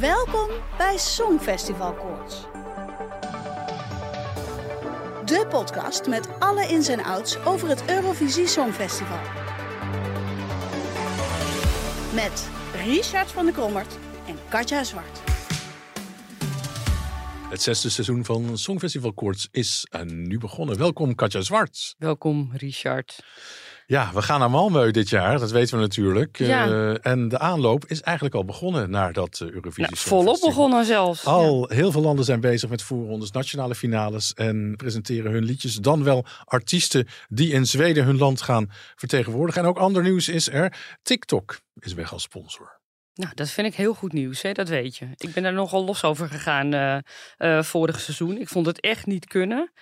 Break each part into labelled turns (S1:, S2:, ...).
S1: Welkom bij Songfestival Koorts. De podcast met alle ins en outs over het Eurovisie Songfestival. Met Richard van der Krommert en Katja Zwart.
S2: Het zesde seizoen van Songfestival Koorts is nu begonnen. Welkom Katja Zwart.
S3: Welkom Richard.
S2: Ja, we gaan naar Malmö dit jaar, dat weten we natuurlijk.
S3: Ja.
S2: Uh, en de aanloop is eigenlijk al begonnen naar dat uh, Eurovisie
S3: Nou, volop begonnen zelfs.
S2: Al heel veel landen zijn bezig met voorrondes, nationale finales en presenteren hun liedjes. Dan wel artiesten die in Zweden hun land gaan vertegenwoordigen. En ook ander nieuws is er. TikTok is weg als sponsor.
S3: Nou, dat vind ik heel goed nieuws, hè? dat weet je. Ik ben daar nogal los over gegaan eh eh, vorig seizoen. Ik vond het echt niet kunnen.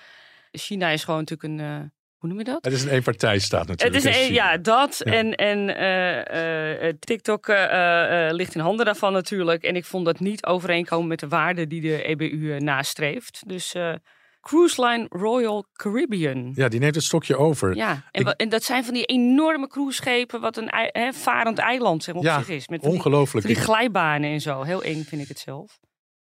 S3: China is gewoon natuurlijk een, eh, hoe noem je dat?
S2: Het is een eenpartijstaat
S3: Het
S2: natuurlijk.
S3: is
S2: in
S3: een,
S2: China.
S3: ja, dat.
S2: Ja.
S3: En, en eh, eh, TikTok eh, eh, ligt in handen daarvan natuurlijk. En ik vond dat niet overeenkomen met de waarden die de EBU nastreeft. Dus eh, Cruise Line Royal Caribbean.
S2: Ja, die neemt het stokje over.
S3: Ja, en,
S2: Ik-
S3: wa- en dat zijn van die enorme cruiseschepen, wat een varend eiland zeg, op
S2: Ja,
S3: zich is. Met die,
S2: Ongelooflijk.
S3: van die glijbanen en zo. Heel eng vind ik het zelf.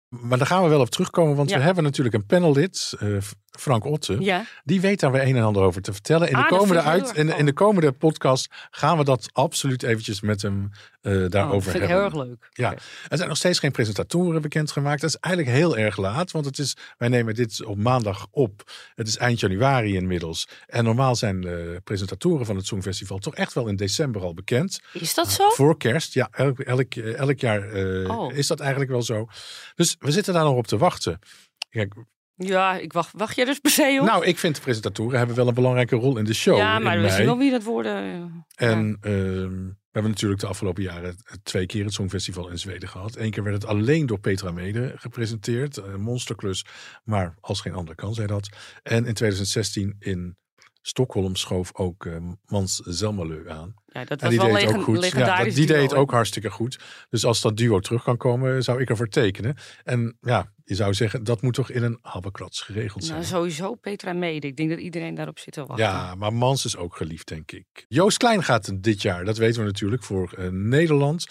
S2: Maar daar gaan we wel op terugkomen, want
S3: Ja.
S2: we hebben natuurlijk een panellid, eh, Frank Otte.
S3: Ja,
S2: Die weet daar weer een en ander over te vertellen. In de,
S3: Ah,
S2: komende, uit, in, in de komende podcast gaan we dat absoluut eventjes met hem eh,
S3: oh, dat
S2: daarover
S3: vind ik
S2: hebben.
S3: heel erg leuk.
S2: Ja, er zijn nog steeds geen presentatoren bekendgemaakt. Dat is eigenlijk heel erg laat, want het is, wij nemen dit op maandag op. Het is eind januari inmiddels. En normaal zijn de presentatoren van het Songfestival toch echt wel in december al bekend.
S3: Is dat zo?
S2: Voor kerst, ja, elk, elk, elk jaar eh,
S3: Oh.
S2: is dat eigenlijk wel zo. Dus we zitten daar nog op te wachten. Kijk,
S3: Ja, ik wacht, wacht jij dus per se op?
S2: nou, ik vind de presentatoren hebben wel een belangrijke rol in de show.
S3: ja, maar we zien wel wie dat worden.
S2: En ehm, hebben natuurlijk de afgelopen jaren twee keer het Songfestival in Zweden gehad. Eén keer werd het alleen door Petra Mede gepresenteerd. Een monsterklus, maar als geen ander kan zij dat. En in 2016 in Stockholm schoof ook eh, Mans Zelmerleu aan.
S3: Ja, dat
S2: En
S3: was
S2: die
S3: wel
S2: deed ook goed. Ja,
S3: legendarisch
S2: dat- die
S3: duo,
S2: deed ook hartstikke goed. Dus als dat duo terug kan komen, zou ik ervoor tekenen. En ja, je zou zeggen, dat moet toch in een habbekrats geregeld zijn.
S3: Nou, sowieso Petra Mede. Ik denk dat iedereen daarop zit te wachten.
S2: Ja, maar Mans is ook geliefd, denk ik. Joost Klein gaat dit jaar, dat weten we natuurlijk, voor eh, Nederland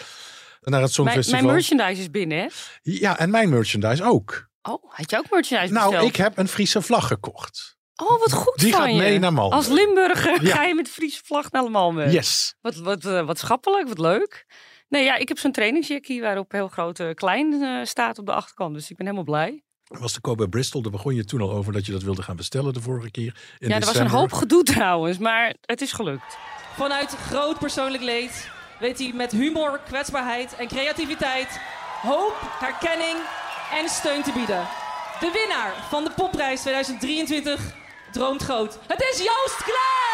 S2: naar het Songfestival.
S3: mijn merchandise is binnen, hè?
S2: Ja, en mijn merchandise ook.
S3: Oh, had je ook merchandise
S2: Nou,
S3: besteld?
S2: ik heb een Friese vlag gekocht.
S3: Oh, wat goed
S2: Die
S3: van
S2: gaat
S3: je.
S2: mee naar Malmö.
S3: Als Limburger
S2: Ja.
S3: ga je met Friese vlag naar Malmö.
S2: Yes.
S3: Wat, wat, eh, wat schappelijk, wat leuk. Nee, ja, ik heb zo'n trainingsjackie waarop heel groot eh, klein eh, staat op de achterkant. Dus ik ben helemaal blij.
S2: Was de koop bij Bristol, daar begon je toen al over dat je dat wilde gaan bestellen de vorige keer. In
S3: ja, er was
S2: december.
S3: een hoop gedoe trouwens, maar het is gelukt.
S4: Vanuit groot persoonlijk leed weet hij met humor, kwetsbaarheid en creativiteit hoop, herkenning en steun te bieden. De winnaar van de Popprijs 2023 droomt groot. Het is Joost Klein!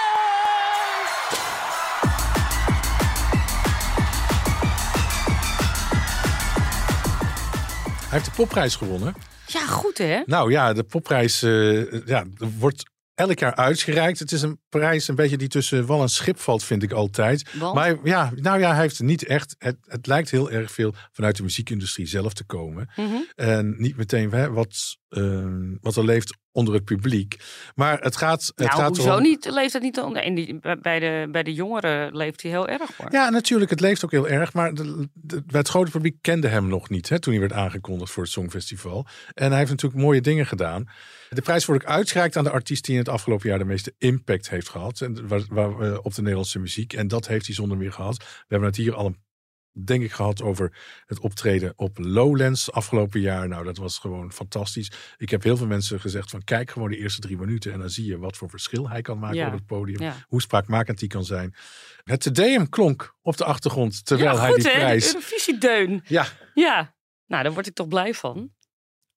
S2: Hij heeft de popprijs gewonnen.
S3: Ja, goed hè?
S2: Nou ja, de popprijs eh, ja, wordt elk jaar uitgereikt. Het is een prijs een beetje die tussen wal en schip valt, vind ik altijd.
S3: Want?
S2: Maar ja, nou ja, hij heeft niet echt. Het, het lijkt heel erg veel vanuit de muziekindustrie zelf te komen.
S3: Mhm.
S2: En niet meteen hè, wat, eh, wat er leeft onder het publiek. Maar het gaat. Het
S3: nou,
S2: gaat
S3: hoezo
S2: erom-
S3: niet? Leeft dat niet onder? En die, bij, de, bij de jongeren leeft hij heel erg hoor.
S2: Ja, natuurlijk, het leeft ook heel erg. Maar de, het grote publiek kende hem nog niet hè, toen hij werd aangekondigd voor het Songfestival. En hij heeft natuurlijk mooie dingen gedaan. De prijs wordt ook uitgereikt aan de artiest die in het afgelopen jaar de meeste impact heeft gehad. En waar, waar, eh, op de Nederlandse muziek. En dat heeft hij zonder meer gehad. We hebben het hier al een denk ik gehad over het optreden op Lowlands afgelopen jaar. Nou, dat was gewoon fantastisch. Ik heb heel veel mensen gezegd van kijk gewoon de eerste drie minuten en dan zie je wat voor verschil hij kan maken
S3: Ja.
S2: op het podium.
S3: Ja.
S2: Hoe spraakmakend hij kan zijn. Het Tedeum klonk op de achtergrond terwijl
S3: ja,
S2: hij
S3: goed
S2: die
S3: hè?
S2: prijs...
S3: De Eurovisiedeun.
S2: Ja,
S3: Ja, nou daar word ik toch blij van.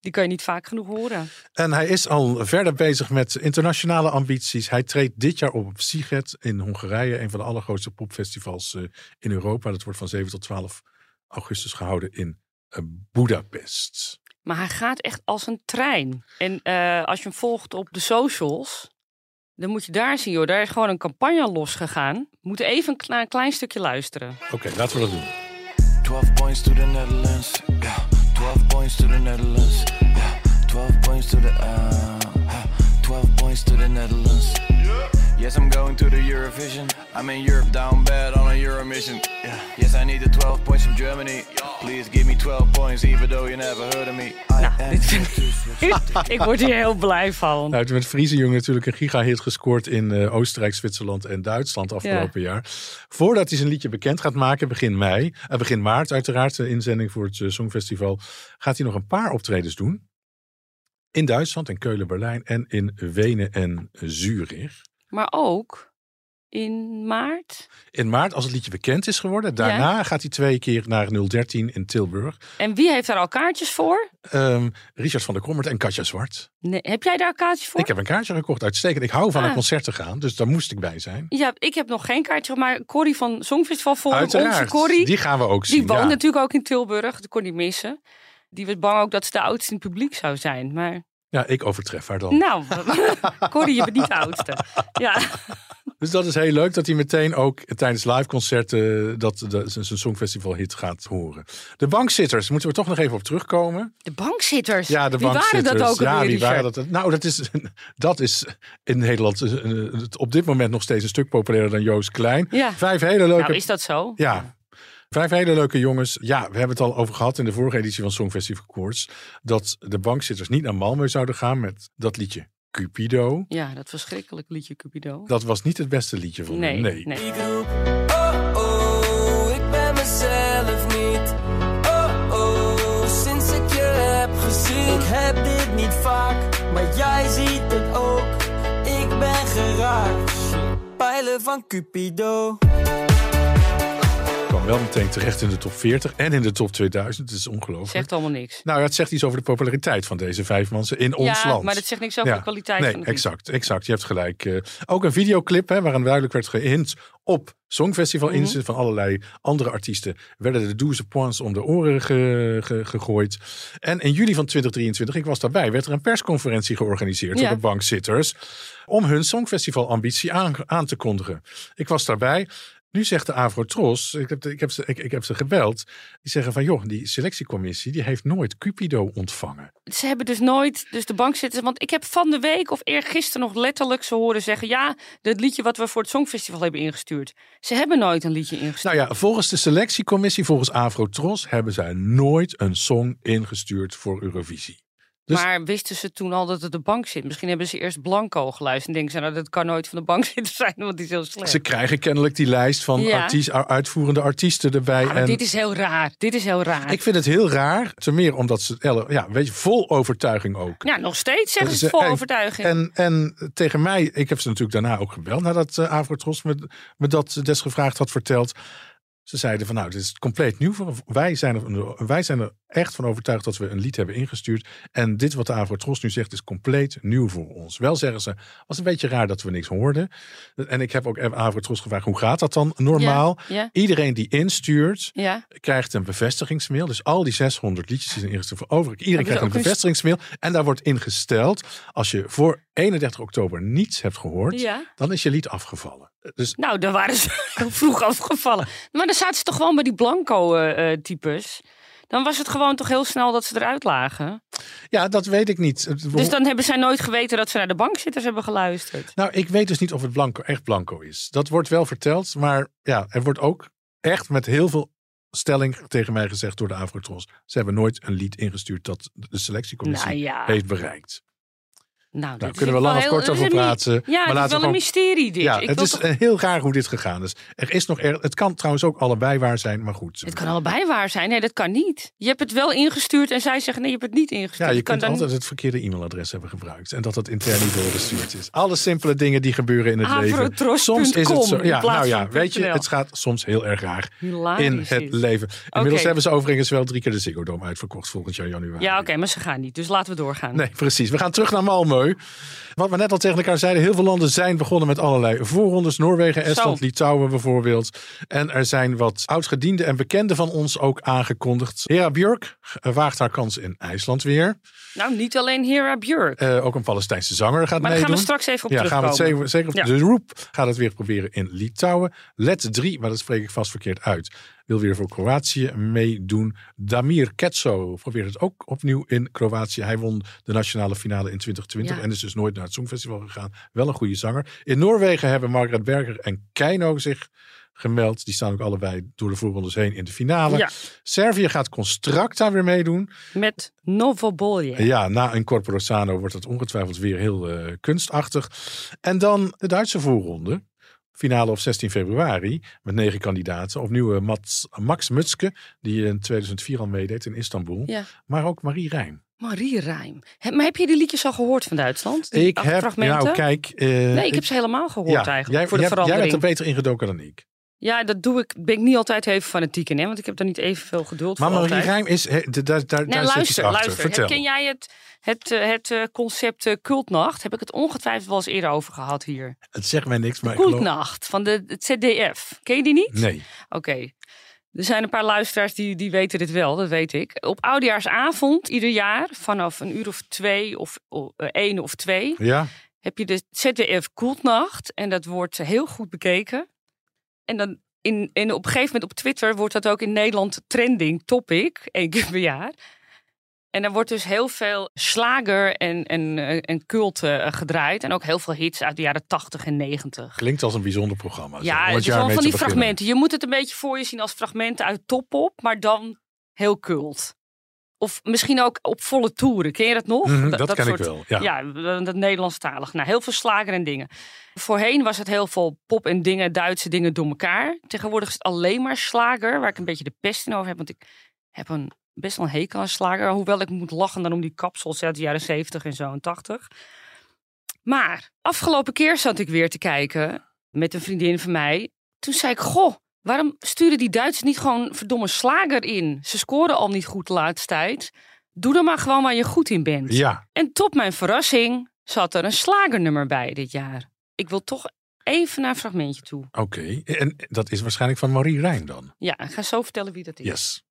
S3: Die kan je niet vaak genoeg horen.
S2: En hij is al verder bezig met internationale ambities. Hij treedt dit jaar op op Siget in Hongarije, een van de allergrootste popfestivals eh, in Europa. Dat wordt van 7 tot 12 augustus gehouden in uh, Budapest.
S3: Maar hij gaat echt als een trein. En uh, als je hem volgt op de socials, dan moet je daar zien, joh. Daar is gewoon een campagne losgegaan. We moeten even naar een klein stukje luisteren.
S2: Oké, okay, laten we dat doen.
S5: 12 points to the Netherlands. Yeah. 12 points to the Netherlands. Yeah. 12 points to the uh, 12 points to the Netherlands. Yes, I'm going to the Eurovision. I'm in Europe down bad on a Euro mission. Yeah. Yes, I need the 12 points from Germany. Please give me 12 points, even though you never heard of me.
S3: Nou, dit vind ik word hier heel blij van.
S2: Nou, met Friese Jong natuurlijk een gigahit gescoord in uh, Oostenrijk, Zwitserland en Duitsland afgelopen ja. jaar. Voordat hij zijn liedje bekend gaat maken, begin mei, uh, begin maart uiteraard, de inzending voor het uh, Songfestival, gaat hij nog een paar optredens doen. In Duitsland, in Keulen, Berlijn en in Wenen en Zurich.
S3: Maar ook in maart?
S2: In maart, als het liedje bekend is geworden. Daarna ja. gaat hij twee keer naar 013 in Tilburg.
S3: En wie heeft daar al kaartjes voor?
S2: Um, Richard van der Kommert en Katja Zwart.
S3: Nee, heb jij daar kaartjes voor?
S2: Ik heb een kaartje gekocht, uitstekend. Ik hou van ah. een concert te gaan, dus daar moest ik bij zijn.
S3: Ja, ik heb nog geen kaartje, maar Corrie van Songfestival voor
S2: Uiteraard,
S3: onze Corrie.
S2: die gaan we ook zien.
S3: Die woont
S2: ja.
S3: natuurlijk ook in Tilburg, dat kon niet missen. Die was bang ook dat ze de oudste in het publiek zou zijn, maar...
S2: Ja, ik overtref haar dan.
S3: Nou, Corrie, je bent niet de oudste. Ja.
S2: Dus dat is heel leuk dat hij meteen ook tijdens liveconcerten dat zijn Songfestival hit gaat horen. De bankzitters, moeten we toch nog even op terugkomen.
S3: De bankzitters?
S2: Ja, de
S3: wie
S2: bankzitters.
S3: waren dat ook
S2: ja, wie waren dat? Nou, dat is, dat is in Nederland eh, op dit moment nog steeds een stuk populairder dan Joost Klein.
S3: Ja.
S2: Vijf hele leuke...
S3: Nou, is dat zo?
S2: Ja, Vijf hele leuke jongens. Ja, we hebben het al over gehad in de vorige editie van Songfestival Koorts. Dat de bankzitters niet naar Malmö zouden gaan met dat liedje Cupido.
S3: Ja, dat verschrikkelijk liedje Cupido.
S2: Dat was niet het beste liedje van
S3: Nee,
S2: hem. Nee.
S5: oh oh, ik ben mezelf niet. Oh oh, sinds ik je heb gezien. Ik heb dit niet vaak, maar jij ziet het ook. Ik ben geraakt. Pijlen van Cupido.
S2: Wel meteen terecht in de top 40 en in de top 2000. Het is ongelooflijk.
S3: Zegt allemaal niks.
S2: Nou, het zegt iets over de populariteit van deze vijf mensen in ons
S3: ja,
S2: land.
S3: maar dat zegt niks over
S2: Ja.
S3: de kwaliteit
S2: Nee,
S3: van lied.
S2: exact, exact. Je hebt gelijk. Eh, ook een videoclip hè, waarin duidelijk werd gehint op Songfestival inzet van allerlei andere artiesten. Werden de 12 points om de oren ge- ge- gegooid. En in juli van 2023, ik was daarbij, werd er een persconferentie georganiseerd
S3: Ja.
S2: door de bankzitters. Om hun Songfestival ambitie aan, aan te kondigen. Ik was daarbij. Nu zegt de Avrotros, ik heb, ik, heb ze, ik, ik heb ze gebeld, die zeggen van joh, die selectiecommissie die heeft nooit Cupido ontvangen.
S3: Ze hebben dus nooit, dus de bankzitters, want ik heb van de week of eergisteren nog letterlijk ze horen zeggen, ja, dat liedje wat we voor het Songfestival hebben ingestuurd. Ze hebben nooit een liedje ingestuurd.
S2: Nou ja, volgens de selectiecommissie, volgens Avrotros, hebben zij nooit een song ingestuurd voor Eurovisie. Dus-
S3: Maar wisten ze toen al dat het de bank zit? Misschien hebben ze eerst Blanco geluisterd en denken ze, nou, dat kan nooit van de bank zitten zijn, want die is heel slecht.
S2: Ze krijgen kennelijk die lijst van
S3: Ja.
S2: artiest, uitvoerende artiesten erbij.
S3: Ja,
S2: en
S3: dit is heel raar. Dit is heel raar.
S2: Ik vind het heel raar, ten meer omdat ze, ja, weet je, vol overtuiging ook.
S3: Ja, nog steeds zeggen ze vol
S2: en-
S3: overtuiging.
S2: En, en tegen mij, ik heb ze natuurlijk daarna ook gebeld, nadat uh, Avrotros me, me dat desgevraagd had verteld. Ze zeiden van nou, dit is compleet nieuw. voor- Wij zijn, er, wij zijn er echt van overtuigd dat we een lied hebben ingestuurd. En dit wat de Avrotros nu zegt is compleet nieuw voor ons. Wel zeggen ze, was een beetje raar dat we niks hoorden. En ik heb ook Avrotros gevraagd, hoe gaat dat dan normaal?
S3: Ja,
S2: Iedereen die instuurt,
S3: ja.
S2: krijgt een bevestigingsmail. Dus al die 600 liedjes die zijn ingestuurd voor over. Iedereen krijgt een bevestigingsmail. En daar wordt ingesteld, als je voor 31 oktober niets hebt gehoord, dan is je lied afgevallen. Dus
S3: Nou, daar waren ze vroeg afgevallen. Maar dan zaten ze toch gewoon bij die Blanco-types. Dan was het gewoon toch heel snel dat ze eruit lagen.
S2: ja, dat weet ik niet.
S3: Dus dan hebben zij nooit geweten dat ze naar de bankzitters hebben geluisterd.
S2: Nou, ik weet dus niet of het blanco, echt blanco is. Dat wordt wel verteld, maar ja, er wordt ook echt met heel veel stelling tegen mij gezegd door de Avrotros. Ze hebben nooit een lied ingestuurd dat de selectiecommissie
S3: Nou ja.
S2: heeft bereikt.
S3: Nou,
S2: Daar
S3: dit
S2: kunnen we lang of kort over praten.
S3: Ja,
S2: maar
S3: het is wel
S2: we
S3: een mysterie dit.
S2: Ja,
S3: Ik
S2: het is
S3: toch-
S2: heel raar hoe dit gegaan is. Er is nog er, het kan trouwens ook allebei waar zijn, maar goed.
S3: Het kan allebei waar zijn. Nee, dat kan niet. Je hebt het wel ingestuurd en zij zeggen nee, je hebt het niet ingestuurd.
S2: Ja, je kunt altijd het verkeerde e-mailadres hebben gebruikt. En dat het intern niet doorgestuurd is. Alle simpele dingen die gebeuren in het leven. Soms is het zo. Ja, nou ja, weet je, het gaat soms heel erg raar
S3: Hilarisch
S2: in het leven. Inmiddels hebben ze overigens wel drie keer de Ziggo Dome uitverkocht volgend jaar januari.
S3: Ja, oké, maar ze gaan niet. Dus laten we doorgaan.
S2: Nee, precies. We gaan terug naar Malmö. Wat we net al tegen elkaar zeiden, heel veel landen zijn begonnen met allerlei voorrondes. Noorwegen, Estland,
S3: Zo.
S2: Litouwen bijvoorbeeld. En er zijn wat oudgedienden en bekenden van ons ook aangekondigd. Hera Björk waagt haar kans in IJsland weer.
S3: Nou, niet alleen Hera Björk.
S2: Eh, ook een Palestijnse zanger gaat
S3: maar daar
S2: meedoen.
S3: gaan we straks even op
S2: ja, gaan we
S3: terugkomen.
S2: het zeker, zeker op.
S3: Ja.
S2: De Roep gaat het weer proberen in Litouwen. Let 3, maar dat spreek ik vast verkeerd uit. Wil weer voor Kroatië meedoen. Damir Ketso probeert het ook opnieuw in Kroatië. Hij won de nationale finale in 2020
S3: Ja.
S2: en is dus nooit naar het Songfestival gegaan. Wel een goede zanger. In Noorwegen hebben Margaret Berger en Keino zich gemeld. Die staan ook allebei door de voorrondes heen in de finale.
S3: Ja.
S2: Servië gaat Constracta weer meedoen.
S3: Met Novobolje.
S2: Ja, na een Corporo Sano wordt het ongetwijfeld weer heel eh, kunstachtig. En dan de Duitse voorronde. Finale op 16 februari met negen kandidaten. Opnieuw eh, Mats, Max Mutske, die in 2004 al meedeed in Istanbul.
S3: Ja.
S2: Maar ook Marie Rijn.
S3: Marie Rijm. He- Maar heb je die liedjes al gehoord van Duitsland? Die
S2: Ik heb,
S3: fragmenten?
S2: nou kijk... eh,
S3: nee, ik heb ze helemaal gehoord
S2: ja,
S3: eigenlijk.
S2: Jij,
S3: voor de
S2: jij, jij bent
S3: verandering.
S2: er beter ingedoken dan ik.
S3: Ja, dat doe ik. Ben ik niet altijd even fanatiek in, hè? Want ik heb daar niet evenveel geduld
S2: Maar
S3: voor.
S2: Marie
S3: altijd.
S2: Rijm is... he, daar daar,
S3: Nee,
S2: zit
S3: luister,
S2: achter.
S3: luister.
S2: Vertel.
S3: Ken jij het, het, eh, het eh, concept eh, cultnacht? Heb ik het ongetwijfeld wel eens eerder over gehad hier.
S2: Het zegt mij niks, maar geloof...
S3: Cultnacht van de, het ZDF. Ken je die niet?
S2: Nee.
S3: Oké. Er zijn een paar luisteraars die, die weten dit wel, dat weet ik. Op oudejaarsavond ieder jaar, vanaf een uur of twee of oh, één of twee,
S2: Ja?
S3: heb je de ZDF Koeltnacht. En dat wordt heel goed bekeken. En dan in, en op een gegeven moment op Twitter wordt dat ook in Nederland trending topic, één keer per jaar. En er wordt dus heel veel slager en, en, eh, en cult eh, gedraaid. En ook heel veel hits uit de jaren 80 en 90.
S2: Klinkt als een bijzonder programma.
S3: Ja,
S2: om
S3: het is wel van die
S2: beginnen.
S3: fragmenten. Je moet het een beetje voor je zien als fragmenten uit Toppop, maar dan heel cult. Of misschien ook op volle toeren. Ken je dat nog?
S2: Mhm, dat ken ik wel, ja.
S3: Ja, dat Nederlandstalig. Nou, heel veel slager en dingen. Voorheen was het heel veel pop en dingen, Duitse dingen door elkaar. Tegenwoordig is het alleen maar slager, waar ik een beetje de pest in over heb. Want ik heb een best wel een hekel aan slager. Hoewel ik moet lachen dan om die kapsels uit de jaren 70 en zo en 80. Maar afgelopen keer zat ik weer te kijken met een vriendin van mij. Toen zei ik, goh, waarom sturen die Duitsers niet gewoon verdomme slager in? Ze scoren al niet goed de laatste tijd. Doe dan maar gewoon waar je goed in bent.
S2: Ja,
S3: En tot mijn verrassing zat er een slagernummer bij dit jaar. Ik wil toch even naar een fragmentje toe.
S2: oké. En dat is waarschijnlijk van Marie Rijn dan.
S3: Ja, ik ga zo vertellen wie dat is.
S2: Yes.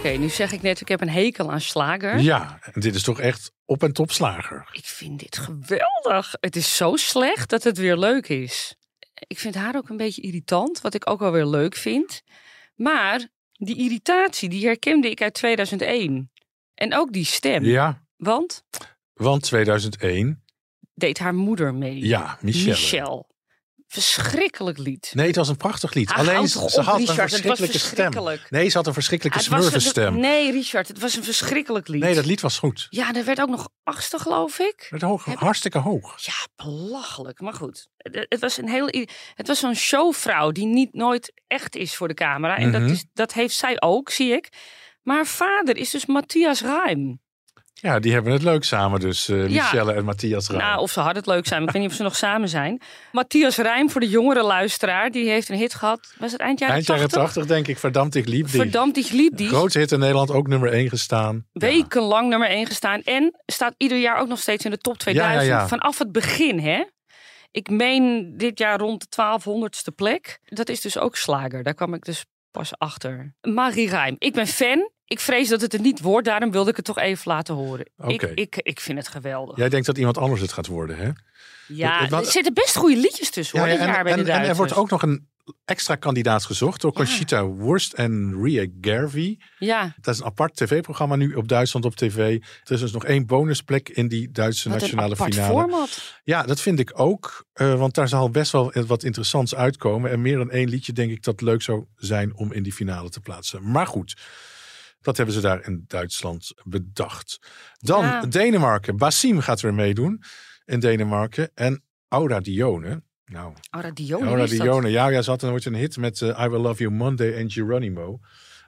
S3: Oké, nu zeg ik net, ik heb een hekel aan slager.
S2: Ja, en dit is toch echt op en top slager.
S3: Ik vind dit geweldig. Het is zo slecht dat het weer leuk is. Ik vind haar ook een beetje irritant, wat ik ook wel weer leuk vind. Maar die irritatie, die herkende ik uit 2001. En ook die stem.
S2: Ja,
S3: Want
S2: want 2001,
S3: deed haar moeder mee.
S2: ja, Michelle.
S3: Michelle. Verschrikkelijk lied.
S2: Nee, het was een prachtig lied. Alleen ze
S3: op,
S2: had
S3: Richard,
S2: een verschrikkelijke stem. Nee, ze had een verschrikkelijke smurfenstem.
S3: Nee, Richard, het was een verschrikkelijk lied.
S2: Nee, dat lied was goed.
S3: Ja, er werd ook nog achtste, geloof ik.
S2: Het hoog,
S3: Heb-
S2: hartstikke hoog.
S3: Ja, belachelijk. Maar goed, het, het was een heel. Het was zo'n showvrouw die niet nooit echt is voor de camera. En
S2: Mhm.
S3: dat, is, dat heeft zij ook, zie ik. Maar haar vader is dus Matthias Ruim.
S2: Ja, die hebben het leuk samen dus. eh,
S3: Ja.
S2: Michelle en Matthias Rijn.
S3: Nou, of ze hadden het leuk samen. Ik weet niet of ze nog samen zijn. Matthias Rijm, voor de jongere luisteraar, die heeft een hit gehad. Was het eind jaren
S2: Eind jaren
S3: 80?
S2: 80 denk ik. Verdammt, ik liep die.
S3: Verdammt, ik liep die.
S2: Grootste hit in Nederland, ook nummer 1 gestaan.
S3: Wekenlang nummer 1 gestaan. En staat ieder jaar ook nog steeds in de top 2000.
S2: Ja, ja, ja.
S3: Vanaf het begin, hè? Ik meen dit jaar rond de 1200ste plek. Dat is dus ook slager. Daar kwam ik dus pas achter. Marie Rijm. Ik ben fan. Ik vrees dat het er niet wordt. Daarom wilde ik het toch even laten horen. Ik,
S2: Oké.
S3: ik, ik vind het geweldig.
S2: Jij denkt dat iemand anders het gaat worden, hè?
S3: Ja,
S2: het-
S3: er zitten best goede liedjes tussen hoor,
S2: ja, en,
S3: jaar bij
S2: en,
S3: de
S2: en er wordt ook nog een extra kandidaat gezocht door Conchita Wurst en Ria Garvey.
S3: Ja,
S2: Dat is een apart tv-programma nu op Duitsland op tv. Er is dus nog één bonusplek in die Duitse
S3: wat
S2: nationale finale.
S3: format.
S2: Ja, dat vind ik ook. eh, want daar zal best wel wat interessants uitkomen. En meer dan één liedje denk ik dat leuk zou zijn om in die finale te plaatsen. Maar goed, dat hebben ze daar in Duitsland bedacht. Dan
S3: Ja.
S2: Denemarken. Basim gaat weer meedoen in Denemarken. En Aura Dione. Nou,
S3: Aura Dione,
S2: Aura? Dione. Ja, ja, ze had nooit een hit met eh, I Will Love You Monday en Geronimo.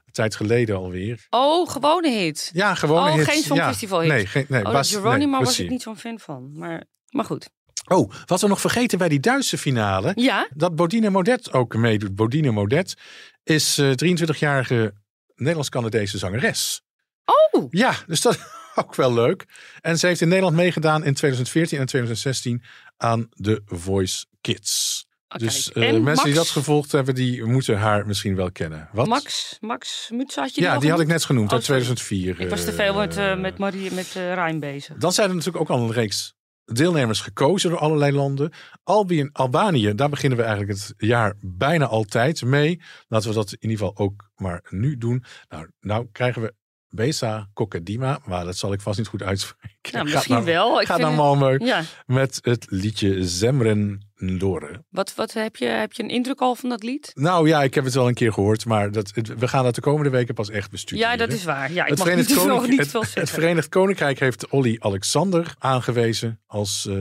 S2: Een tijd geleden alweer.
S3: Oh, gewone hit.
S2: Ja, gewoon
S3: Oh,
S2: hit.
S3: geen Songfestivalhit.
S2: Ja, nee, geen, nee,
S3: Oh, Geronimo
S2: nee,
S3: was ik niet zo'n fan van. Maar, maar goed.
S2: Oh, wat we nog vergeten bij die Duitse finale.
S3: Ja,
S2: Dat Bodine Modet ook meedoet. Bodine Modet is eh 23-jarige Nederlands-Canadese zangeres.
S3: Oh.
S2: Ja, dus dat is ook wel leuk. En ze heeft in Nederland meegedaan in 2014 en 2016 aan The Voice Kids.
S3: Oh,
S2: dus eh,
S3: En
S2: mensen die dat gevolgd hebben, die moeten haar misschien wel kennen. Wat?
S3: Max, Max Mutsa had je
S2: ja, die had ik net genoemd
S3: Oh,
S2: uit
S3: sorry.
S2: 2004.
S3: Ik was te veel met, eh,
S2: eh,
S3: met, Marie, met eh Rijn bezig.
S2: Dan zijn er natuurlijk ook al een reeks deelnemers gekozen door allerlei landen. Albanië, daar beginnen we eigenlijk het jaar bijna altijd mee. Laten we dat in ieder geval ook maar nu doen. Nou, nou krijgen we Besa Kokadima, maar dat zal ik vast niet goed uitspreken.
S3: Nou, misschien
S2: naar-
S3: wel. Ik
S2: Ga
S3: vind
S2: naar
S3: het- Ja,
S2: met het liedje Zemren Ndore.
S3: wat, wat heb, je, heb je een indruk al van dat lied?
S2: Nou ja, ik heb het wel een keer gehoord, maar dat, het- we gaan dat de komende weken pas echt bestuderen.
S3: Ja, dat is waar. Ja, ik
S2: Het
S3: mag
S2: Verenigd,
S3: niet, nog
S2: Koninkrijk-
S3: niet
S2: het,
S3: veel
S2: het. Verenigd Koninkrijk heeft Olly Alexander aangewezen als eh,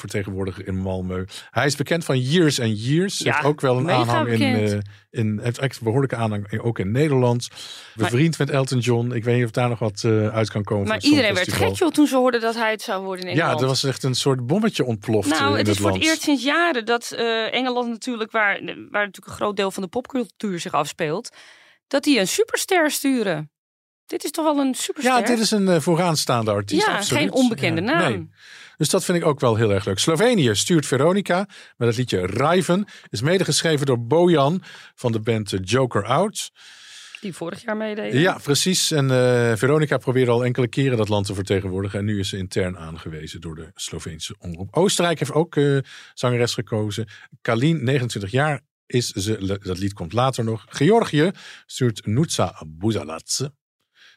S2: vertegenwoordiger in Malmö. Hij is bekend van Years and Years.
S3: Ja,
S2: heeft ook wel een aanhang in, eh, in. Heeft echt behoorlijke aanhang ook in Nederland. Bevriend met Elton John. Ik weet niet of daar nog wat eh, uit kan komen.
S3: Maar
S2: het
S3: iedereen werd gek joh, toen ze hoorden dat hij het zou worden in
S2: Ja,
S3: Engeland.
S2: er was echt een soort bommetje ontploft eh,
S3: Nou,
S2: in
S3: het
S2: het,
S3: is voor
S2: land.
S3: het eerst sinds jaren dat eh, Engeland natuurlijk, waar, waar natuurlijk een groot deel van de popcultuur zich afspeelt, dat die een superster sturen. Dit is toch wel een superster?
S2: Ja, dit is een eh, vooraanstaande artiest.
S3: Ja,
S2: absoluut.
S3: geen onbekende
S2: Ja,
S3: naam.
S2: nee. Dus dat vind ik ook wel heel erg leuk. Slovenië stuurt Veronica met het liedje Riven. Is medegeschreven door Bojan van de band Joker Out.
S3: Die vorig jaar meedeed.
S2: Ja, precies. En eh, Veronica probeerde al enkele keren dat land te vertegenwoordigen. En nu is ze intern aangewezen door de Sloveense omroep. Oostenrijk heeft ook eh, zangeres gekozen. Kalin, 29 jaar is ze. Dat lied komt later nog. Georgië stuurt Nutsa Buzaladze.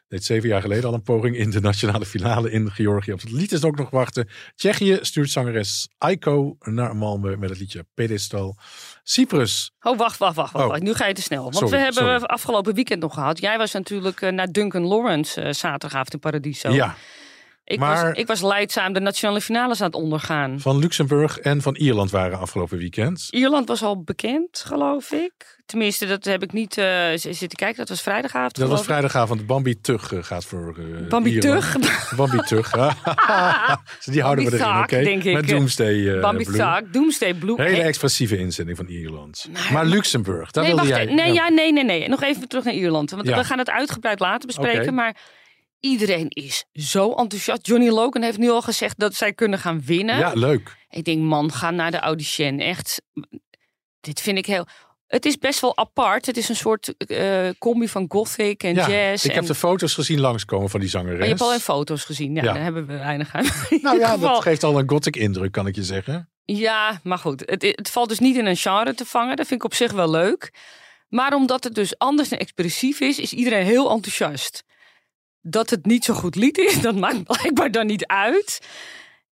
S2: Deed zeven jaar geleden al een poging in de nationale finale in Georgië. Op het lied is ook nog wachten. Tsjechië stuurt zangeres Aiko naar Malmö met het liedje Pedestal. Cyprus.
S3: Oh, wacht, wacht, wacht. wacht.
S2: Oh.
S3: Nu ga je te snel. Want
S2: Sorry,
S3: we hebben
S2: sorry.
S3: afgelopen weekend nog gehad. Jij was natuurlijk eh, naar Duncan Lawrence eh, zaterdagavond in Paradiso.
S2: Ja,
S3: ik,
S2: maar-
S3: was, ik was leidzaam de nationale finales aan het ondergaan.
S2: van Luxemburg en van Ierland waren afgelopen weekend.
S3: Ierland was al bekend, geloof ik. Tenminste, dat heb ik niet z- zitten kijken. Dat was vrijdagavond.
S2: Dat was vrijdagavond. Bambi Tug eh, gaat voor eh,
S3: Bambi
S2: Ierland.
S3: Tug?
S2: Bambi Tug. Die houden we erin, oké?
S3: Ik.
S2: Met Doomsday
S3: Bambi. Thug, Doomsday Blue.
S2: Hele expressieve inzending van Ierland. Maar, Luxemburg, daar
S3: nee,
S2: wilde
S3: wacht,
S2: jij...
S3: nee,
S2: ja.
S3: ja, nee, nee, nee. Nog even terug naar Ierland. Want
S2: Ja.
S3: we gaan het uitgebreid later bespreken. Maar iedereen is zo enthousiast. Johnny Logan heeft nu al gezegd dat zij kunnen gaan winnen.
S2: Ja, leuk.
S3: Ik denk, man, ga naar de audition. Echt, dit vind ik heel... Het is best wel apart. Het is een soort eh, combi van gothic en
S2: Ja,
S3: jazz.
S2: ik
S3: en...
S2: heb de foto's gezien langskomen van die zangeres.
S3: Maar je hebt al in foto's gezien. Ja,
S2: Ja.
S3: daar hebben we weinig aan.
S2: Nou ja, dat geeft al een gothic indruk, kan ik je zeggen.
S3: Ja, maar goed. Het, het valt dus niet in een genre te vangen. Dat vind ik op zich wel leuk. Maar omdat het dus anders en expressief is, is iedereen heel enthousiast. Dat het niet zo goed lied is, dat maakt blijkbaar dan niet uit.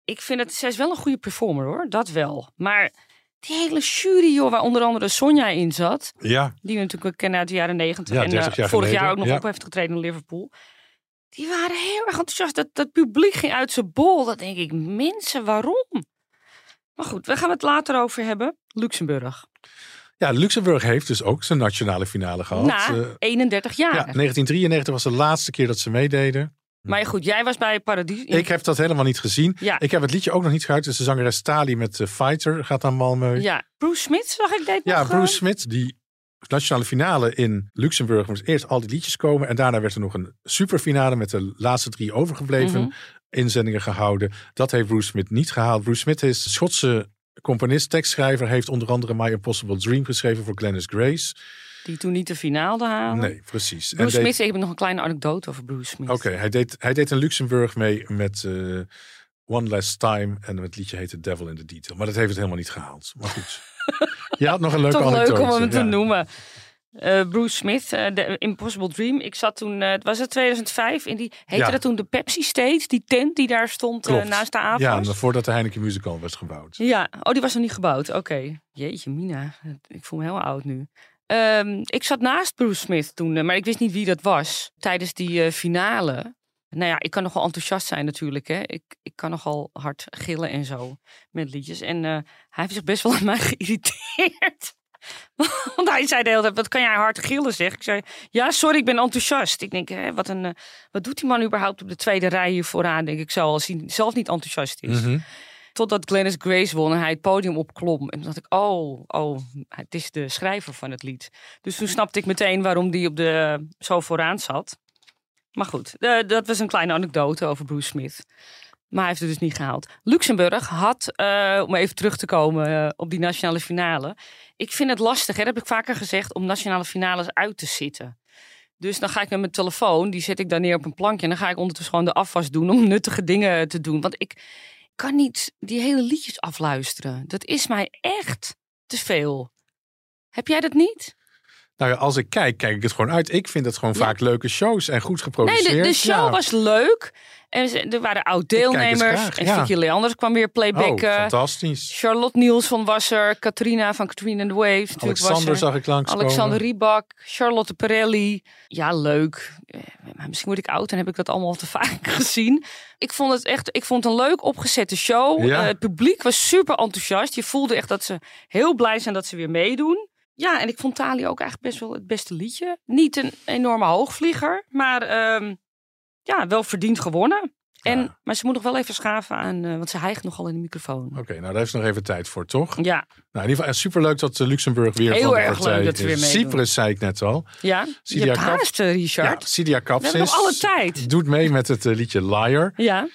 S3: Ik vind het, zij is wel een goede performer hoor, dat wel. Maar die hele jury joh, waar onder andere Sonja in zat.
S2: Ja,
S3: Die we natuurlijk kennen uit de jaren negentig.
S2: Ja,
S3: en
S2: 30
S3: eh,
S2: jaar
S3: vorig
S2: geleden,
S3: jaar ook nog
S2: ja.
S3: op heeft getreden in Liverpool. Die waren heel erg enthousiast. Dat, dat publiek ging uit zijn bol. Dat denk ik, mensen, waarom? Maar goed, we gaan het later over hebben. Luxemburg.
S2: Ja, Luxemburg heeft dus ook zijn nationale finale gehad.
S3: Na
S2: Eh,
S3: 31 jaar.
S2: ja, 1993 was de laatste keer dat ze meededen.
S3: Maar goed, jij was bij Paradies.
S2: Ik heb dat helemaal niet gezien.
S3: Ja.
S2: Ik heb het liedje ook nog niet gehoord. Dus de zangeres Tali met eh, Fighter gaat naar Malmö.
S3: Ja, Bruce Smith zag ik deed
S2: Ja,
S3: nog,
S2: Bruce
S3: eh,
S2: Smith, die nationale finale in Luxemburg moest eerst al die liedjes komen. En daarna werd er nog een superfinale met de laatste drie overgebleven
S3: Mhm.
S2: inzendingen gehouden. Dat heeft Bruce Smith niet gehaald. Bruce Smith is Schotse componist, tekstschrijver. Heeft onder andere My Impossible Dream geschreven voor Glennis Grace.
S3: Die toen niet de finale haalde.
S2: Nee, precies. En
S3: Bruce
S2: deed-
S3: Smith, ik heb nog een kleine anekdote over Bruce Smith.
S2: Oké, hij, deed, hij deed in Luxemburg mee met eh, One Last Time. En het liedje heette Devil in the Detail. Maar dat heeft het helemaal niet gehaald. Maar goed. Je had nog een leuke
S3: Toch leuk
S2: anekdote.
S3: om hem te noemen. Eh, Bruce Smith, eh, The Impossible Dream. Ik zat toen, eh, het was het 2005, in die, heette
S2: Ja.
S3: dat toen de Pepsi Stage, die tent die daar stond naast de AFAS?
S2: Ja, voordat de Heineken Musical werd gebouwd.
S3: Ja, oh, die was nog niet gebouwd. Oké. Jeetje, Mina. Ik voel me heel oud nu. Ehm, ik zat naast Bruce Smith toen, maar ik wist niet wie dat was. Tijdens die finale. Nou ja, ik kan nogal enthousiast zijn natuurlijk. Hè. Ik, ik kan nogal hard gillen en zo met liedjes. En hij heeft zich best wel aan mij geïrriteerd. Want hij zei de hele tijd, wat kan jij hard gillen zeg. Ik zei, ja sorry, ik ben enthousiast. Ik denk, hè, wat, een, eh, wat doet die man überhaupt op de tweede rij hier vooraan? Denk ik zo, als hij zelf niet enthousiast is.
S2: Mhm.
S3: Totdat Glennis Grace won en hij het podium opklom. En toen dacht ik, oh, oh, het is de schrijver van het lied. Dus toen snapte ik meteen waarom die op de, zo vooraan zat. Maar goed, eh, dat was een kleine anekdote over Bruce Smith. Maar hij heeft het dus niet gehaald. Luxemburg had, eh, om even terug te komen eh, op die nationale finale. Ik vind het lastig, hè, dat heb ik vaker gezegd, om nationale finales uit te zitten. Dus dan ga ik met mijn telefoon, die zet ik dan neer op een plankje. En dan ga ik ondertussen gewoon de afwas doen om nuttige dingen te doen. Want ik kan niet die hele liedjes afluisteren. Dat is mij echt te veel. Heb jij dat niet?
S2: Nou ja, als ik kijk, kijk ik het gewoon uit. Ik vind het gewoon
S3: Ja.
S2: vaak leuke shows en goed
S3: Nee,
S2: geproduceerd.
S3: de, de show
S2: Ja.
S3: was leuk. En er waren oud-deelnemers. En
S2: ja.
S3: Vicky Leanders kwam weer
S2: Oh,
S3: playbacken.
S2: fantastisch.
S3: Charlotte Nielsen was er. Katrina van Katrina and the Waves
S2: Alexander
S3: er.
S2: zag ik langskomen.
S3: Alexander Riebak, Charlotte Perelli. Ja, leuk. Eh, Maar misschien word ik oud en heb ik dat allemaal te vaak gezien. Ik vond het echt, ik vond het een leuk opgezette show.
S2: Ja.
S3: Eh, het publiek was super enthousiast. Je voelde echt dat ze heel blij zijn dat ze weer meedoen. Ja, en ik vond Tali ook eigenlijk best wel het beste liedje. Niet een enorme hoogvlieger, maar ehm, ja, wel verdiend gewonnen. En,
S2: Ja.
S3: Maar ze moet nog wel even schaven aan, eh, want ze hijgt nogal in de microfoon.
S2: Oké, nou daar heeft ze nog even tijd voor, toch?
S3: Ja,
S2: Nou, in ieder geval superleuk dat eh, Luxemburg weer
S3: Heel
S2: van de
S3: erg
S2: partij
S3: leuk dat
S2: is.
S3: weer.
S2: Cyprus zei ik net al.
S3: ja. je
S2: Kap-
S3: haast, eh,
S2: Ja,
S3: Richard.
S2: Sidia
S3: We hebben nog alle tijd.
S2: doet mee met het eh, liedje Liar.
S3: Ja.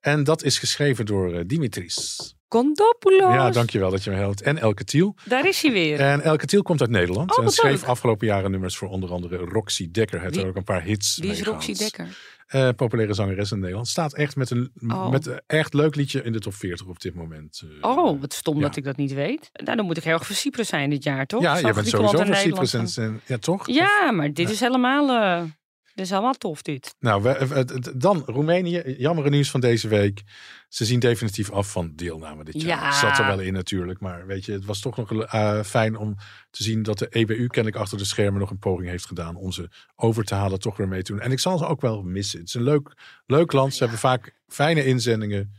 S2: En dat is geschreven door eh, Dimitris.
S3: Condopoulos.
S2: Ja, dankjewel dat je me helpt. En Elke Thiel.
S3: Daar is hij weer.
S2: En Elke Thiel komt uit Nederland.
S3: Oh,
S2: en schreef
S3: leuk.
S2: afgelopen jaren nummers voor onder andere Roxy Dekker. Heeft
S3: Wie-
S2: er ook een paar hits
S3: Wie is Roxy
S2: gehad.
S3: Dekker?
S2: Eh, populaire zangeres in Nederland. Staat echt met een
S3: Oh.
S2: met een echt leuk liedje in de top 40 op dit moment. eh.
S3: Oh, wat stom
S2: ja.
S3: dat ik dat niet weet. Nou, dan moet ik heel erg voor Cyprus zijn dit jaar, toch?
S2: ja, je bent sowieso voor Cyprus. En,
S3: Nederland
S2: en- ja, toch?
S3: Ja, maar dit is helemaal... eh, dit is helemaal tof, dit.
S2: Nou, we, dan Roemenië. Jammer nieuws van deze week. Ze zien definitief af van deelname dit jaar.
S3: Ja.
S2: Zat er wel in natuurlijk. Maar weet je, het was toch nog eh, fijn om te zien dat de EBU kennelijk achter de schermen nog een poging heeft gedaan om ze over te halen, toch weer mee te doen. En ik zal ze ook wel missen. Het is een leuk, leuk land. Ze hebben vaak fijne inzendingen.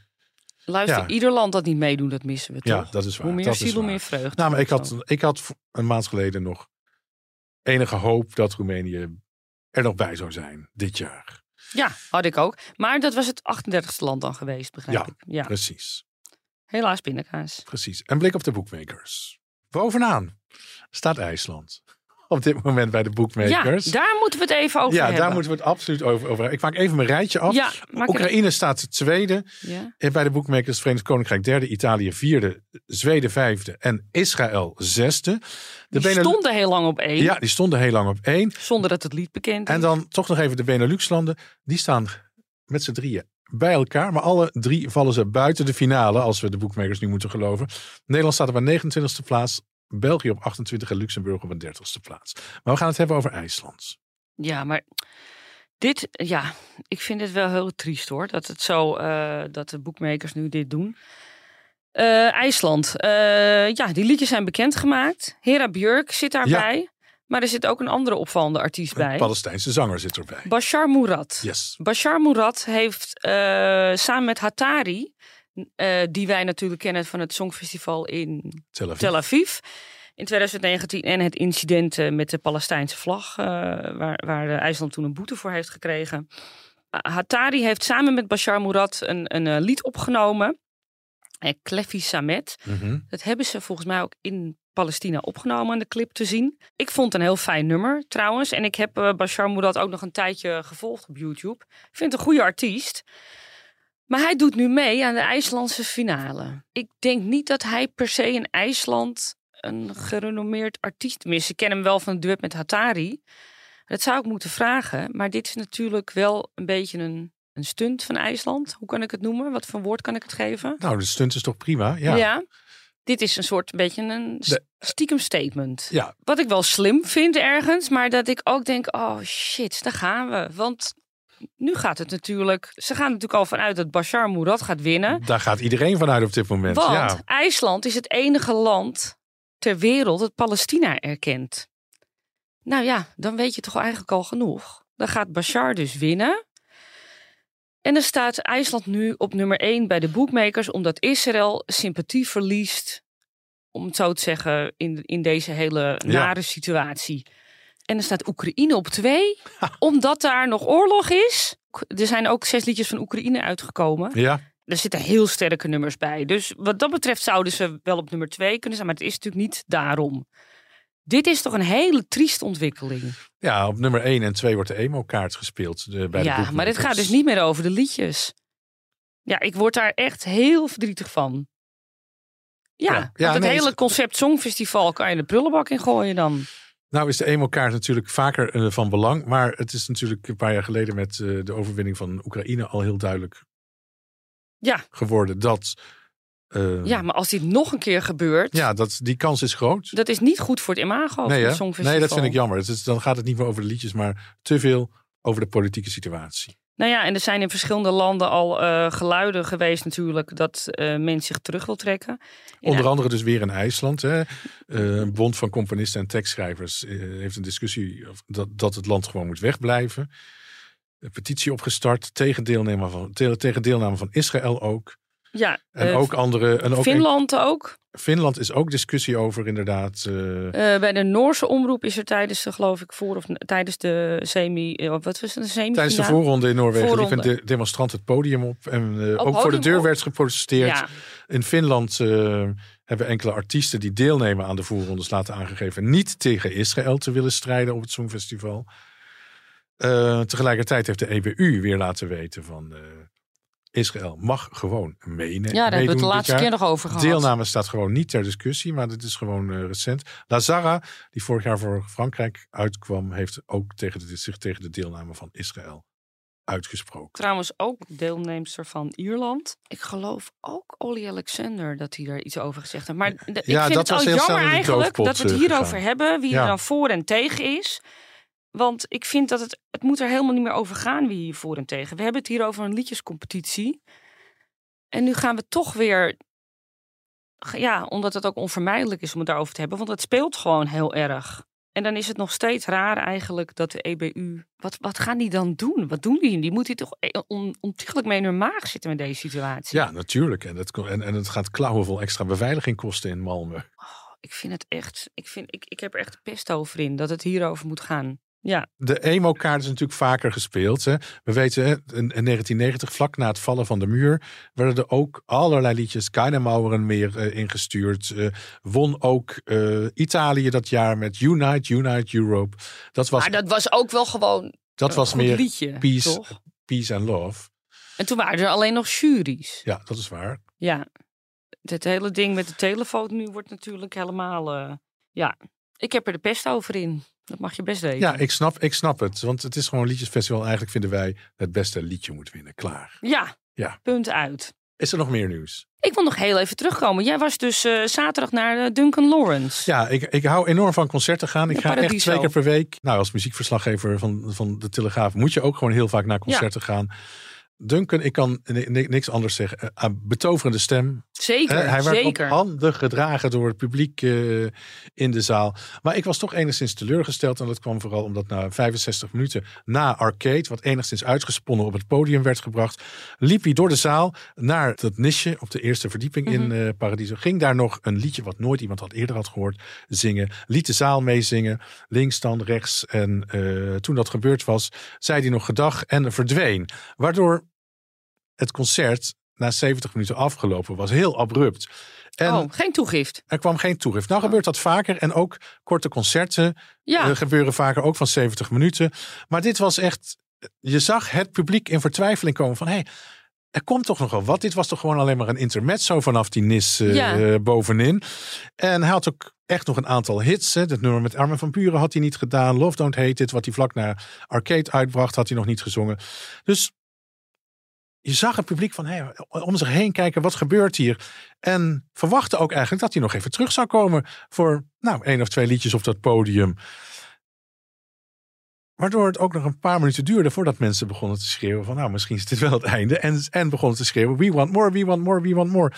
S3: Luister,
S2: Ja.
S3: ieder land dat niet meedoet, dat missen we
S2: Ja,
S3: toch?
S2: dat is waar.
S3: Hoe meer ziel, hoe meer vreugde.
S2: Nou, maar ik had, ik had een maand geleden nog enige hoop dat Roemenië er nog bij zou zijn dit jaar.
S3: Ja, had ik ook. Maar dat was het 38e land dan geweest, begrijp
S2: Ja,
S3: ik. Ja,
S2: Precies.
S3: helaas pindakaas.
S2: Precies. Een blik op de boekmakers. Bovenaan staat IJsland. Op dit moment bij de
S3: Ja,
S2: boekmakers.
S3: daar moeten we het even over
S2: Ja,
S3: hebben.
S2: daar moeten we het absoluut over, over hebben. Ik maak even mijn rijtje af.
S3: Ja,
S2: Oekraïne staat tweede.
S3: Ja.
S2: En bij de boekmakers Verenigd Koninkrijk derde, Italië vierde, Zweden vijfde en Israël zesde. De
S3: Die stonden heel lang op één,
S2: Ja, die stonden heel lang op één.
S3: zonder dat het lied bekend is.
S2: En dan toch nog even de Benelux-landen. Die staan met z'n drieën bij elkaar. Maar alle drie vallen ze buiten de finale. Als we de boekmakers nu moeten geloven. Nederland staat op een 29e plaats. België op 28 en Luxemburg op een 30ste plaats. Maar we gaan het hebben over IJsland.
S3: Ja, maar dit, ja, ik vind het wel heel triest hoor. Dat het zo, eh, dat de boekmakers nu dit doen. Eh, IJsland. Eh, ja, die liedjes zijn bekendgemaakt. Hera Björk zit daarbij. Maar er zit ook een andere opvallende artiest
S2: Een
S3: bij.
S2: Palestijnse zanger zit erbij.
S3: Bashar Murad.
S2: Yes.
S3: Bashar Murad heeft samen met Hatari, eh, die wij natuurlijk kennen van het Songfestival in
S2: Tel Aviv.
S3: Tel Aviv in 2019 en het incident met de Palestijnse vlag, eh, waar, waar IJsland toen een boete voor heeft gekregen. Hatari heeft samen met Bashar Murad een, een eh, lied opgenomen, Kleffi Samet.
S2: Mhm.
S3: Dat hebben ze volgens mij ook in Palestina opgenomen aan de clip te zien. Ik vond het een heel fijn nummer trouwens. En ik heb Bashar Murad ook nog een tijdje gevolgd op YouTube. Ik vind het een goede artiest. Maar hij doet nu mee aan de IJslandse finale. Ik denk niet dat hij per se in IJsland een gerenommeerd artiest is. Ik ken hem wel van het duet met Hatari. Dat zou ik moeten vragen. Maar dit is natuurlijk wel een beetje een, een stunt van IJsland. Hoe kan ik het noemen? Wat voor woord kan ik het geven?
S2: Nou, de stunt is toch prima? Ja.
S3: Ja. dit is een soort beetje een s-
S2: De-
S3: stiekem statement.
S2: Ja,
S3: Wat ik wel slim vind ergens, maar dat ik ook denk, oh shit, daar gaan we. Want nu gaat het natuurlijk, ze gaan natuurlijk al vanuit dat Bashar Murad gaat winnen.
S2: daar gaat iedereen vanuit op dit moment.
S3: Want
S2: ja.
S3: IJsland is het enige land ter wereld dat Palestina erkent. Nou ja, dan weet je toch eigenlijk al genoeg. Dan gaat Bashar dus winnen. En dan staat IJsland nu op nummer 1 bij de boekmakers, omdat Israël sympathie verliest, om het zo te zeggen, in, in deze hele nare situatie. En dan staat Oekraïne op 2, omdat daar nog oorlog is. Er zijn ook zes liedjes van Oekraïne uitgekomen.
S2: ja,
S3: Er zitten heel sterke nummers bij. Dus wat dat betreft zouden ze wel op nummer 2 kunnen zijn, maar het is natuurlijk niet daarom. Dit is toch een hele trieste ontwikkeling.
S2: ja, op nummer 1 en 2 wordt de emo-kaart gespeeld. De, bij de
S3: ja, maar dit gaat dus niet meer over de liedjes. Ja, ik word daar echt heel verdrietig van. Ja,
S2: Ja.
S3: het
S2: nee,
S3: hele concept Songfestival kan je de prullenbak in gooien dan.
S2: Nou is de emo-kaart natuurlijk vaker eh, van belang. Maar het is natuurlijk een paar jaar geleden met eh, de overwinning van Oekraïne al heel duidelijk
S3: Ja,
S2: geworden dat... eh,
S3: ja, maar als dit nog een keer gebeurt,
S2: ja, dat, die kans is groot.
S3: dat is niet goed voor het imago
S2: nee,
S3: van
S2: hè?
S3: het Songfestival.
S2: nee, dat vind ik jammer. Het is, dan gaat het niet meer over de liedjes, maar te veel over de politieke situatie.
S3: Nou ja, en er zijn in verschillende landen al eh, geluiden geweest natuurlijk dat eh men zich terug wil trekken.
S2: Onder andere dus weer in IJsland. Hè. Eh, Een bond van componisten en tekstschrijvers heeft een discussie dat, dat het land gewoon moet wegblijven. Een petitie opgestart tegen van, te- tegen deelname van Israël ook.
S3: Ja,
S2: En
S3: eh,
S2: ook andere. En ook
S3: Finland ook.
S2: Finland is ook discussie over, inderdaad. eh,
S3: Eh, bij de Noorse omroep is er tijdens de, geloof ik, voor of tijdens de semi, wat was het, de semi
S2: tijdens de voorronde in Noorwegen
S3: Voorronde.
S2: liep een de- demonstrant het podium op. En ook voor de deur
S3: op?
S2: werd geprotesteerd.
S3: Ja,
S2: In Finland hebben enkele artiesten die deelnemen aan de voorrondes laten aangegeven niet tegen Israël te willen strijden op het Songfestival. Tegelijkertijd heeft de EBU weer laten weten van Israël mag gewoon menen.
S3: ja daar hebben we het de laatste keer nog over gehad.
S2: Deelname staat gewoon niet ter discussie, maar dit is gewoon eh, recent. Lazara, die vorig jaar voor Frankrijk uitkwam, heeft ook tegen de, zich tegen de deelname van Israël uitgesproken.
S3: Trouwens ook deelnemster van Ierland. Ik geloof ook Olly Alexander dat hij daar iets over gezegd heeft. Maar de- ik
S2: Ja,
S3: vind
S2: dat
S3: het
S2: was
S3: al jammer eigenlijk dat we het
S2: eh,
S3: hierover
S2: gegaan.
S3: hebben. Wie
S2: Ja.
S3: er dan voor en tegen is. Want ik vind dat het, het moet er helemaal niet meer over gaan wie hier voor en tegen. We hebben het hier over een liedjescompetitie. En nu gaan we toch weer... Ja, omdat het ook onvermijdelijk is om het daarover te hebben. Want het speelt gewoon heel erg. En dan is het nog steeds raar eigenlijk dat de EBU... Wat, wat gaan die dan doen? Wat doen die? Die moeten toch eh, on, ontiegelijk mee in hun maag zitten met deze situatie.
S2: Ja, natuurlijk. En het, en, en het gaat klauwenvol extra beveiliging kosten in Malmö.
S3: Ik vind het echt... Ik, vind, ik, ik heb er echt pest over in dat het hierover moet gaan. Ja,
S2: De emo-kaart is natuurlijk vaker gespeeld. Hè. We weten, hè, in, in 1990, vlak na het vallen van de muur, werden er ook allerlei liedjes, keine Mauren meer eh, ingestuurd. Eh, won ook eh, Italië dat jaar met Unite, Unite Europe. Dat was,
S3: maar dat was ook wel gewoon
S2: dat was meer
S3: liedje,
S2: peace,
S3: toch?
S2: peace and love.
S3: En toen waren er alleen nog juries.
S2: Ja, dat is waar.
S3: Ja, het hele ding met de telefoon nu wordt natuurlijk helemaal... ja, ik heb er de pest over in. Dat mag je best weten.
S2: Ja, ik snap, ik snap het. Want het is gewoon een liedjesfestival. Eigenlijk vinden wij het beste liedje moet winnen. Klaar.
S3: Ja,
S2: Ja.
S3: punt uit.
S2: Is er nog meer nieuws?
S3: Ik wil nog heel even terugkomen. Jij was dus eh, zaterdag naar eh, Duncan Lawrence.
S2: Ja, ik, ik hou enorm van concerten gaan. Ik
S3: Ja,
S2: ga echt twee keer per week. Nou, als muziekverslaggever van, van de Telegraaf moet je ook gewoon heel vaak naar concerten gaan. Duncan, ik kan ni- ni- niks anders zeggen. Eh, ah, betoverende stem.
S3: Zeker,
S2: Eh, hij werd op handen gedragen door het publiek eh, in de zaal. Maar ik was toch enigszins teleurgesteld. En dat kwam vooral omdat na 65 minuten na Arcade, wat enigszins uitgesponnen op het podium werd gebracht, liep hij door de zaal naar dat nisje op de eerste verdieping in
S3: Mhm.
S2: Paradiso. Ging daar nog een liedje wat nooit iemand had eerder had gehoord zingen. Liet de zaal meezingen. Links dan, rechts. En toen dat gebeurd was, zei hij nog gedag en verdween. Waardoor het concert na 70 minuten afgelopen was. Heel abrupt. En
S3: oh, geen toegift.
S2: er kwam geen toegift. Nou gebeurt dat vaker. En ook korte concerten
S3: Ja,
S2: eh, gebeuren vaker ook van 70 minuten. Maar dit was echt... Je zag het publiek in vertwijfeling komen van... Hey, er komt toch nog wel wat. Dit was toch gewoon alleen maar een intermezzo vanaf die nis eh,
S3: Ja.
S2: eh, bovenin. En hij had ook echt nog een aantal hits. Hè. Dat nummer met Armin van Buren had hij niet gedaan. Love Don't Hate It, wat hij vlak na Arcade uitbracht, had hij nog niet gezongen. Dus je zag het publiek van om zich heen kijken, wat gebeurt hier? En verwachtte ook eigenlijk dat hij nog even terug zou komen voor nou, één of twee liedjes op dat podium. Waardoor het ook nog een paar minuten duurde voordat mensen begonnen te schreeuwen van nou, misschien is dit wel het einde. En, en begonnen te schreeuwen, we want more, we want more, we want more.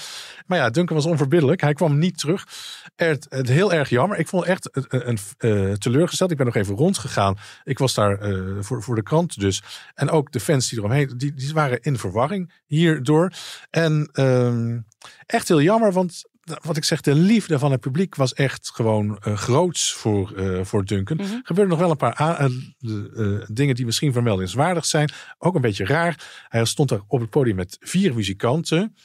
S2: Maar ja, Duncan was onverbiddelijk. Hij kwam niet terug. Het, het heel erg jammer. Ik vond echt een, een, eh, teleurgesteld. Ik ben nog even rondgegaan. Ik was daar eh, voor, voor de krant dus. En ook de fans die eromheen, die, die waren in verwarring hierdoor. En ehm, echt heel jammer, want wat ik zeg, de liefde van het publiek was echt gewoon eh, groots voor, eh, voor Duncan.
S3: Mhm.
S2: Er gebeurden nog wel een paar eh, dingen die misschien vermeldingswaardig zijn. Ook een beetje raar. Hij stond daar op het podium met vier muzikanten.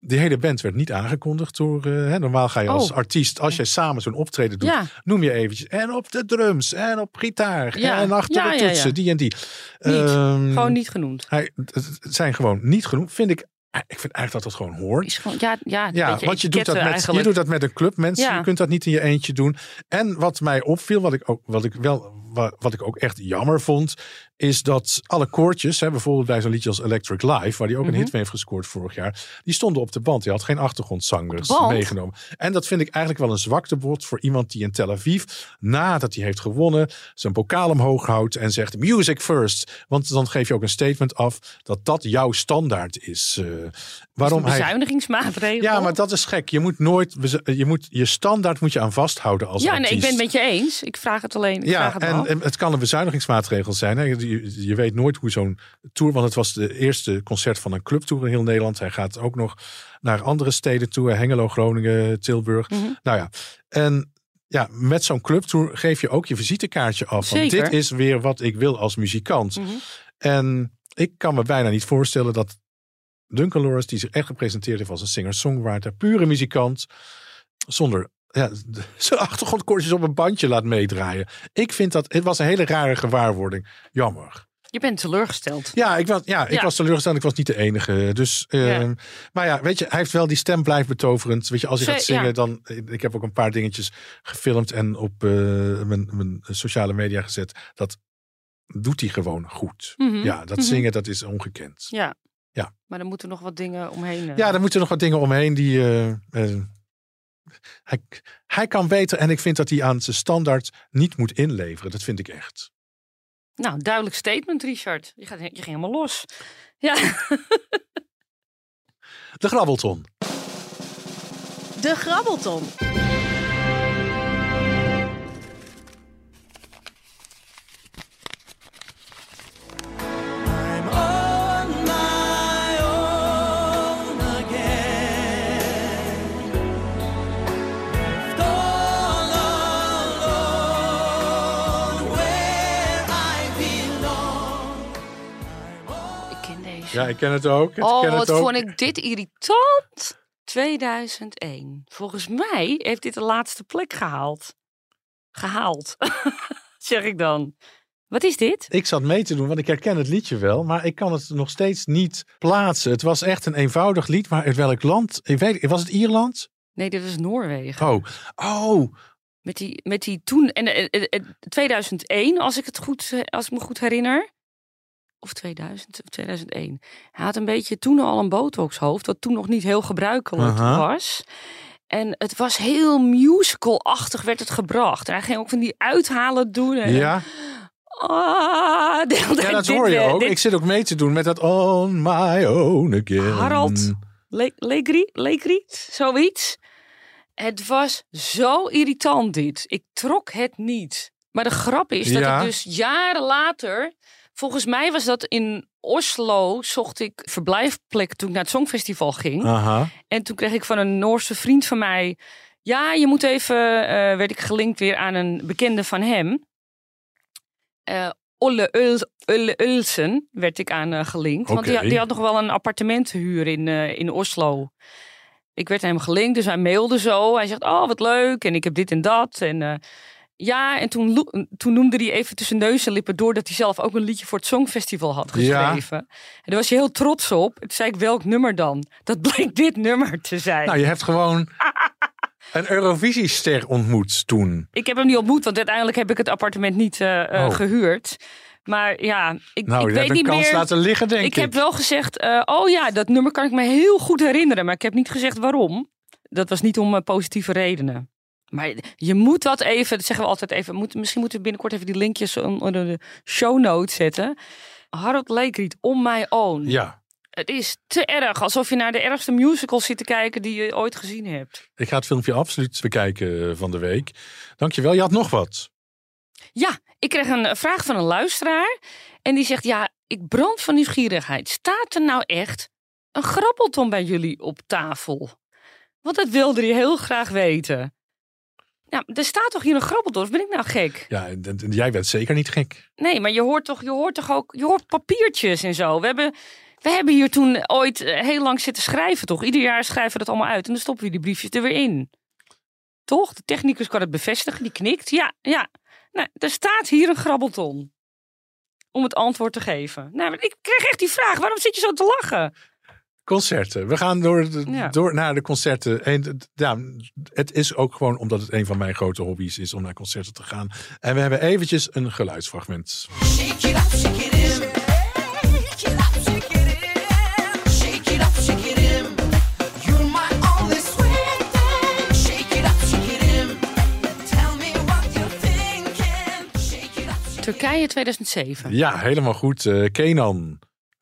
S2: Die hele band werd niet aangekondigd door. hè, normaal ga je als
S3: Oh.
S2: artiest, als jij samen zo'n optreden doet,
S3: Ja.
S2: noem je eventjes. En op de drums, en op gitaar,
S3: Ja.
S2: en achter
S3: Ja,
S2: de toetsen, die en die.
S3: Niet.
S2: Ehm,
S3: Gewoon niet genoemd.
S2: Hij, het zijn gewoon niet genoeg. Vind ik. Ik vind eigenlijk dat dat gewoon hoort.
S3: Is gewoon, ja, ja,
S2: Ja,
S3: beetje
S2: want je doet, dat met, je doet dat met een club mensen.
S3: Ja.
S2: Je kunt dat niet in je eentje doen. En wat mij opviel, wat ik ook, wat ik wel, wa- wat ik ook echt jammer vond, is dat alle koortjes, hè, bijvoorbeeld bij zo'n liedje als Electric Live, waar hij ook een
S3: Mhm.
S2: hit mee heeft gescoord vorig jaar, die stonden op de band. Die had geen achtergrondzangers meegenomen. En dat vind ik eigenlijk wel een zwaktebod voor iemand die in Tel Aviv, nadat hij heeft gewonnen, zijn bokaal omhoog houdt en zegt music first. Want dan geef je ook een statement af dat dat jouw standaard is. Eh, waarom hij
S3: bezuinigingsmaatregel.
S2: ja, maar dat is gek. Je moet nooit, je moet je standaard moet je aan vasthouden als
S3: Ja, nee,
S2: artiest.
S3: ik ben het met je eens. Ik vraag het alleen. Ik
S2: ja,
S3: vraag het
S2: en, en het kan een bezuinigingsmaatregel zijn. Hè. Je, je weet nooit hoe zo'n tour, want het was de eerste concert van een clubtour in heel Nederland. Hij gaat ook nog naar andere steden toe, Hengelo, Groningen, Tilburg.
S3: Mhm.
S2: Nou ja, en ja, met zo'n clubtour geef je ook je visitekaartje af. Want
S3: Zeker.
S2: dit is weer wat ik wil als muzikant.
S3: Mhm.
S2: En ik kan me bijna niet voorstellen dat Duncan Lawrence, die zich echt gepresenteerd heeft als een singer-songwriter, pure muzikant, zonder ja, zijn achtergrondkoortjes op een bandje laat meedraaien. Ik vind dat, het was een hele rare gewaarwording. Jammer.
S3: Je bent teleurgesteld.
S2: Ja, ik was, ja, ik
S3: Ja.
S2: was teleurgesteld. Ik was niet de enige. Dus, ehm,
S3: Ja.
S2: Maar ja, weet je, hij heeft wel die stem blijft betoverend. Weet je, als hij gaat zingen,
S3: ja.
S2: dan. Ik heb ook een paar dingetjes gefilmd en op eh, mijn, mijn sociale media gezet. Dat doet hij gewoon goed.
S3: Mhm.
S2: Ja, dat
S3: Mhm.
S2: zingen, dat is ongekend.
S3: Ja.
S2: Ja.
S3: Maar er moeten nog wat dingen omheen. eh.
S2: Ja, er moeten nog wat dingen omheen die. eh, eh, hij, hij kan beter en ik vind dat hij aan zijn standaard niet moet inleveren. Dat vind ik echt.
S3: Nou, duidelijk statement, Richard. Je, gaat, je ging helemaal los. Ja.
S2: De Grabbelton.
S1: De Grabbelton.
S2: Ja, ik ken het ook. Ik
S3: oh,
S2: ken
S3: wat
S2: het ook.
S3: vond ik dit irritant. 2001. Volgens mij heeft dit de laatste plek gehaald. Gehaald. zeg ik dan. Wat is dit?
S2: Ik zat mee te doen, want ik herken het liedje wel, maar ik kan het nog steeds niet plaatsen. Het was echt een eenvoudig lied, maar uit welk land? Ik weet, was het Ierland?
S3: Nee, dit was Noorwegen.
S2: Oh, oh,
S3: Met die, met die toen, en eh, eh, eh, 2001, als ik het goed, eh, als ik me goed herinner. Of 2000 of 2001. Hij had een beetje toen al een botoxhoofd, wat toen nog niet heel gebruikelijk
S2: Aha.
S3: was. En het was heel musical-achtig werd het gebracht. En hij ging ook van die uithalen doen. En,
S2: ja.
S3: Ah,
S2: Ja, dat
S3: dit
S2: hoor je ook.
S3: dit-
S2: Ik zit ook mee te doen met dat On My Own Again.
S3: Harald. Le- Legri, zoiets. Het was zo irritant dit. Ik trok het niet. Maar de grap is dat
S2: Ja.
S3: ik dus jaren later... Volgens mij was dat in Oslo, zocht ik verblijfplek toen ik naar het Songfestival ging.
S2: Aha.
S3: En toen kreeg ik van een Noorse vriend van mij... Ja, je moet even... eh, werd ik gelinkt weer aan een bekende van hem. Eh Olle, Uls, Ulle Ulsen werd ik aan eh, gelinkt. Want die, die had nog wel een appartement te huren in, in Oslo. Ik werd hem gelinkt, dus hij mailde zo. Hij zegt, oh wat leuk en ik heb dit en dat. En ja, en toen, toen noemde hij even tussen neus en lippen door... dat hij zelf ook een liedje voor het Songfestival had
S2: Ja.
S3: geschreven. En daar was hij heel trots op. Toen zei ik, welk nummer dan? Dat bleek dit nummer te zijn.
S2: Nou, je hebt gewoon een Eurovisiester ontmoet toen.
S3: Ik heb hem niet ontmoet, want uiteindelijk heb ik het appartement niet eh, eh,
S2: Oh.
S3: gehuurd. Maar ja, ik,
S2: Nou,
S3: ik
S2: je
S3: weet niet
S2: kans
S3: meer.
S2: laten liggen, denk ik.
S3: ik heb wel gezegd, eh, oh ja, dat nummer kan ik me heel goed herinneren. Maar ik heb niet gezegd waarom. Dat was niet om positieve redenen. Maar je moet dat even, dat zeggen we altijd even. Moet, misschien moeten we binnenkort even die linkjes onder de show notes zetten. Harold Leekriet, On My Own.
S2: Ja,
S3: Het is te erg. Alsof je naar de ergste musical zit te kijken die je ooit gezien hebt.
S2: ik ga het filmpje absoluut bekijken eh, van de week. Dankjewel. Je had nog wat.
S3: Ja, ik kreeg een vraag van een luisteraar. En die zegt, ja, ik brand van nieuwsgierigheid. Staat er nou echt een grabbelton bij jullie op tafel? Want dat wilde hij heel graag weten. Nou, er staat toch hier een grabbelton? Of ben ik nou gek?
S2: Ja, en- jij bent zeker niet gek.
S3: Nee, maar je hoort toch, je hoort toch ook, je hoort papiertjes en zo. We hebben, we hebben hier toen ooit eh, heel lang zitten schrijven, toch? Ieder jaar schrijven we dat allemaal uit en dan stoppen we die briefjes er weer in. Toch? De technicus kan het bevestigen, die knikt. Ja, ja. Nou, er staat hier een grabbelton. Om het antwoord te geven. Nou, ik kreeg echt die vraag. Waarom zit je zo te lachen?
S2: Concerten. We gaan door, de-
S3: Ja.
S2: door naar de concerten. En, het- ja, het is ook gewoon omdat het een van mijn grote hobby's is om naar concerten te gaan. En we hebben eventjes een geluidsfragment.
S6: Shake it up, shake it in. Shake it up, shake it in. Shake it up, shake it in. You're my only sweet thing. Shake it up, shake it in. Tell me what you're thinking. Shake it up, shake
S3: Turkije 2007.
S2: Ja, helemaal goed. Eh, Kenan.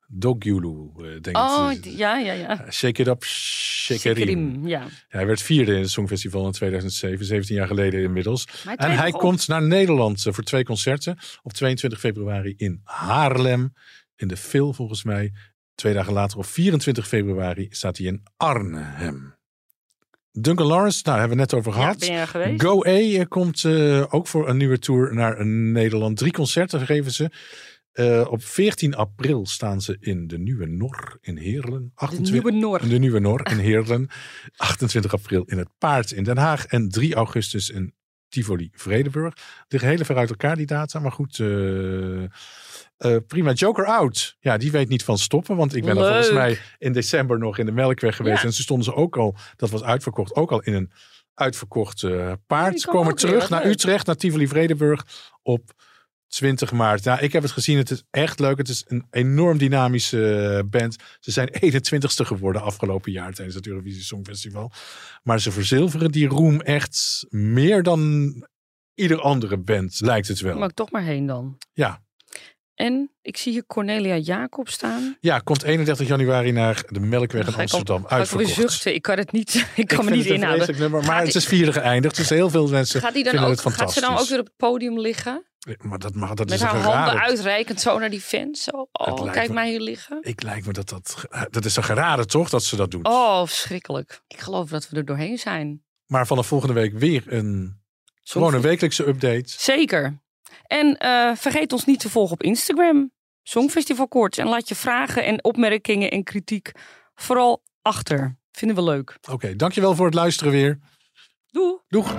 S2: Dogyulu, eh denk
S3: Oh,
S2: ik.
S3: die- ja, ja, ja.
S2: Shake it up, shake.
S3: Shikerim, ja.
S2: Ja, hij werd vierde in het Songfestival in 2007, 17 jaar geleden inmiddels. En hij
S3: op.
S2: komt naar Nederland eh, voor twee concerten. Op 22 februari in Haarlem. In de Phil volgens mij. Twee dagen later op 24 februari staat hij in Arnhem. Duncan Lawrence, nou hebben we net over
S3: Ja,
S2: gehad.
S3: er geweest?
S2: Go A eh, komt eh, ook voor een nieuwe tour naar Nederland. Drie concerten geven ze. Eh, op 14 april staan ze in de Nieuwe Nor in Heerlen.
S3: De
S2: 28,
S3: nieuwe Noor.
S2: de Nieuwe Nor in Heerlen. 28 april in het Paard in Den Haag. En 3 augustus in Tivoli Vredenburg. Liggen heel ver uit elkaar die data. Maar goed, eh, eh, prima. Joker Out. Ja, die weet niet van stoppen. Want ik ben
S3: Leuk.
S2: volgens mij in december nog in de Melkweg geweest.
S3: Ja.
S2: En ze stonden ze ook al, dat was uitverkocht, ook al in een uitverkocht paard. Ze
S3: komen
S2: terug naar. Utrecht, naar Tivoli Vredenburg op 20 maart. Ja, ik heb het gezien. Het is echt leuk. Het is een enorm dynamische eh, band. Ze zijn 21ste geworden afgelopen jaar tijdens het Eurovisie Songfestival. Maar ze verzilveren die roem echt meer dan ieder andere band, lijkt het wel.
S3: Mag ik toch maar heen dan.
S2: Ja.
S3: En ik zie hier Cornelia Jacob staan.
S2: ja, komt 31 januari naar de Melkweg in
S3: ik al-
S2: Amsterdam.
S3: Ga ik alweer
S2: Uitverkocht.
S3: zuchten. Ik kan het niet, ik
S2: Ik
S3: kan me niet
S2: het
S3: inhouden.
S2: nummer, maar
S3: Gaat
S2: het is vierde geëindigd. Dus heel veel mensen
S3: Gaat, die dan ook, gaat ze dan ook weer op het podium liggen?
S2: Maar dat, mag, dat
S3: Met
S2: is
S3: haar handen
S2: geraden.
S3: uitreikend zo naar die fans? Zo, oh, kijk
S2: me-
S3: mij hier liggen.
S2: Ik lijkt me dat dat... Dat is een geraden toch, dat ze dat doen.
S3: Oh, verschrikkelijk. Ik geloof dat we er doorheen zijn.
S2: Maar vanaf volgende week weer een... Gewoon een wekelijkse update.
S3: Zeker. En eh, vergeet ons niet te volgen op Instagram. Songfestival Koorts. En laat je vragen en opmerkingen en kritiek vooral achter. Vinden we leuk.
S2: Oké, dankjewel voor het luisteren weer.
S3: Doei!
S2: Doeg!